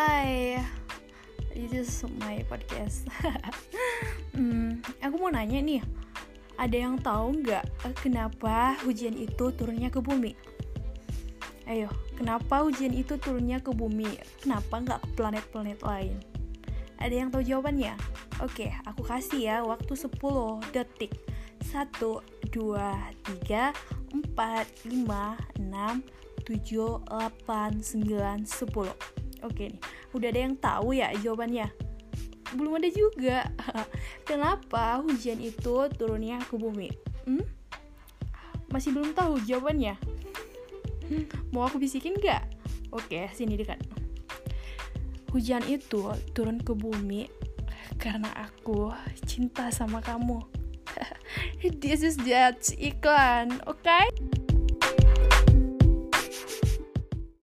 Hai, this is my podcast. hmm, aku mau nanya nih, ada yang tahu nggak eh, kenapa hujan itu turunnya ke bumi? Ayo, kenapa hujan itu turunnya ke bumi? Kenapa nggak ke planet-planet lain? Ada yang tahu jawabannya? Oke, aku kasih ya waktu 10 detik. 1, 2, 3, 4, 5, 6, 7, 8, 9, 10 Oke nih, udah ada yang tahu ya jawabannya? Belum ada juga. Kenapa hujan itu turunnya ke bumi? Hmm? Masih belum tahu jawabannya? Mau aku bisikin gak? Oke, sini dekat. Hujan itu turun ke bumi karena aku cinta sama kamu. This is just iklan, oke? Okay?